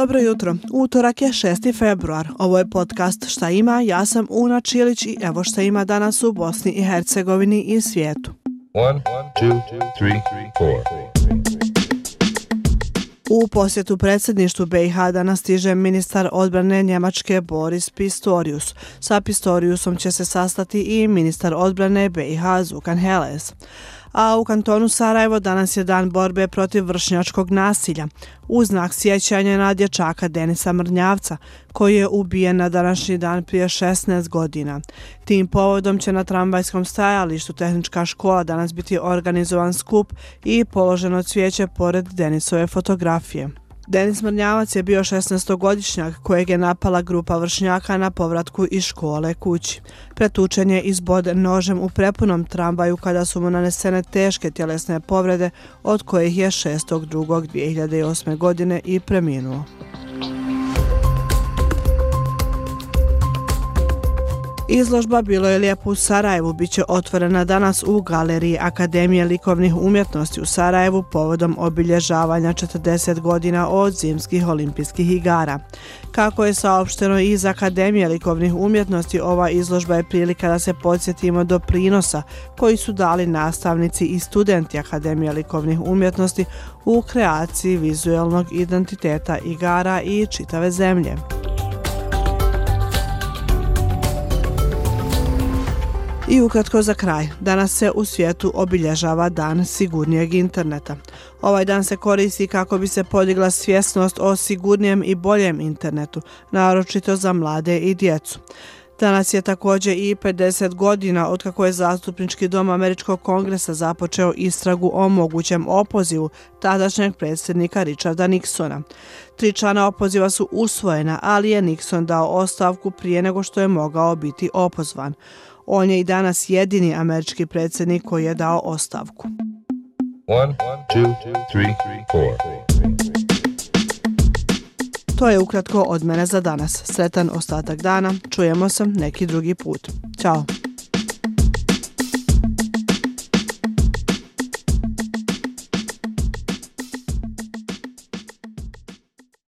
Dobro jutro. Utorak je 6. februar. Ovo je podcast Šta ima? Ja sam Una Čilić i evo šta ima danas u Bosni i Hercegovini i svijetu. One, two, three, U posjetu predsjedništvu BiH danas stiže ministar odbrane Njemačke Boris Pistorius. Sa Pistoriusom će se sastati i ministar odbrane BiH Zukan Heles a u kantonu Sarajevo danas je dan borbe protiv vršnjačkog nasilja. U znak sjećanja na dječaka Denisa Mrnjavca, koji je ubijen na današnji dan prije 16 godina. Tim povodom će na tramvajskom stajalištu tehnička škola danas biti organizovan skup i položeno cvijeće pored Denisove fotografije. Denis Mrnjavac je bio 16-godišnjak kojeg je napala grupa vršnjaka na povratku iz škole kući. Pretučen je izbod nožem u prepunom tramvaju kada su mu nanesene teške tjelesne povrede od kojih je 6.2.2008. godine i preminuo. Izložba Bilo je lijepo u Sarajevu biće otvorena danas u Galeriji Akademije likovnih umjetnosti u Sarajevu povodom obilježavanja 40 godina od zimskih olimpijskih igara. Kako je saopšteno iz Akademije likovnih umjetnosti, ova izložba je prilika da se podsjetimo do prinosa koji su dali nastavnici i studenti Akademije likovnih umjetnosti u kreaciji vizuelnog identiteta igara i čitave zemlje. I ukratko za kraj, danas se u svijetu obilježava dan sigurnijeg interneta. Ovaj dan se koristi kako bi se podigla svjesnost o sigurnijem i boljem internetu, naročito za mlade i djecu. Danas je također i 50 godina od kako je zastupnički dom Američkog kongresa započeo istragu o mogućem opozivu tadašnjeg predsjednika Richarda Nixona. Tri člana opoziva su usvojena, ali je Nixon dao ostavku prije nego što je mogao biti opozvan. On je i danas jedini američki predsjednik koji je dao ostavku. One, two, three, to je ukratko od mene za danas. Sretan ostatak dana. Čujemo se neki drugi put. Ćao.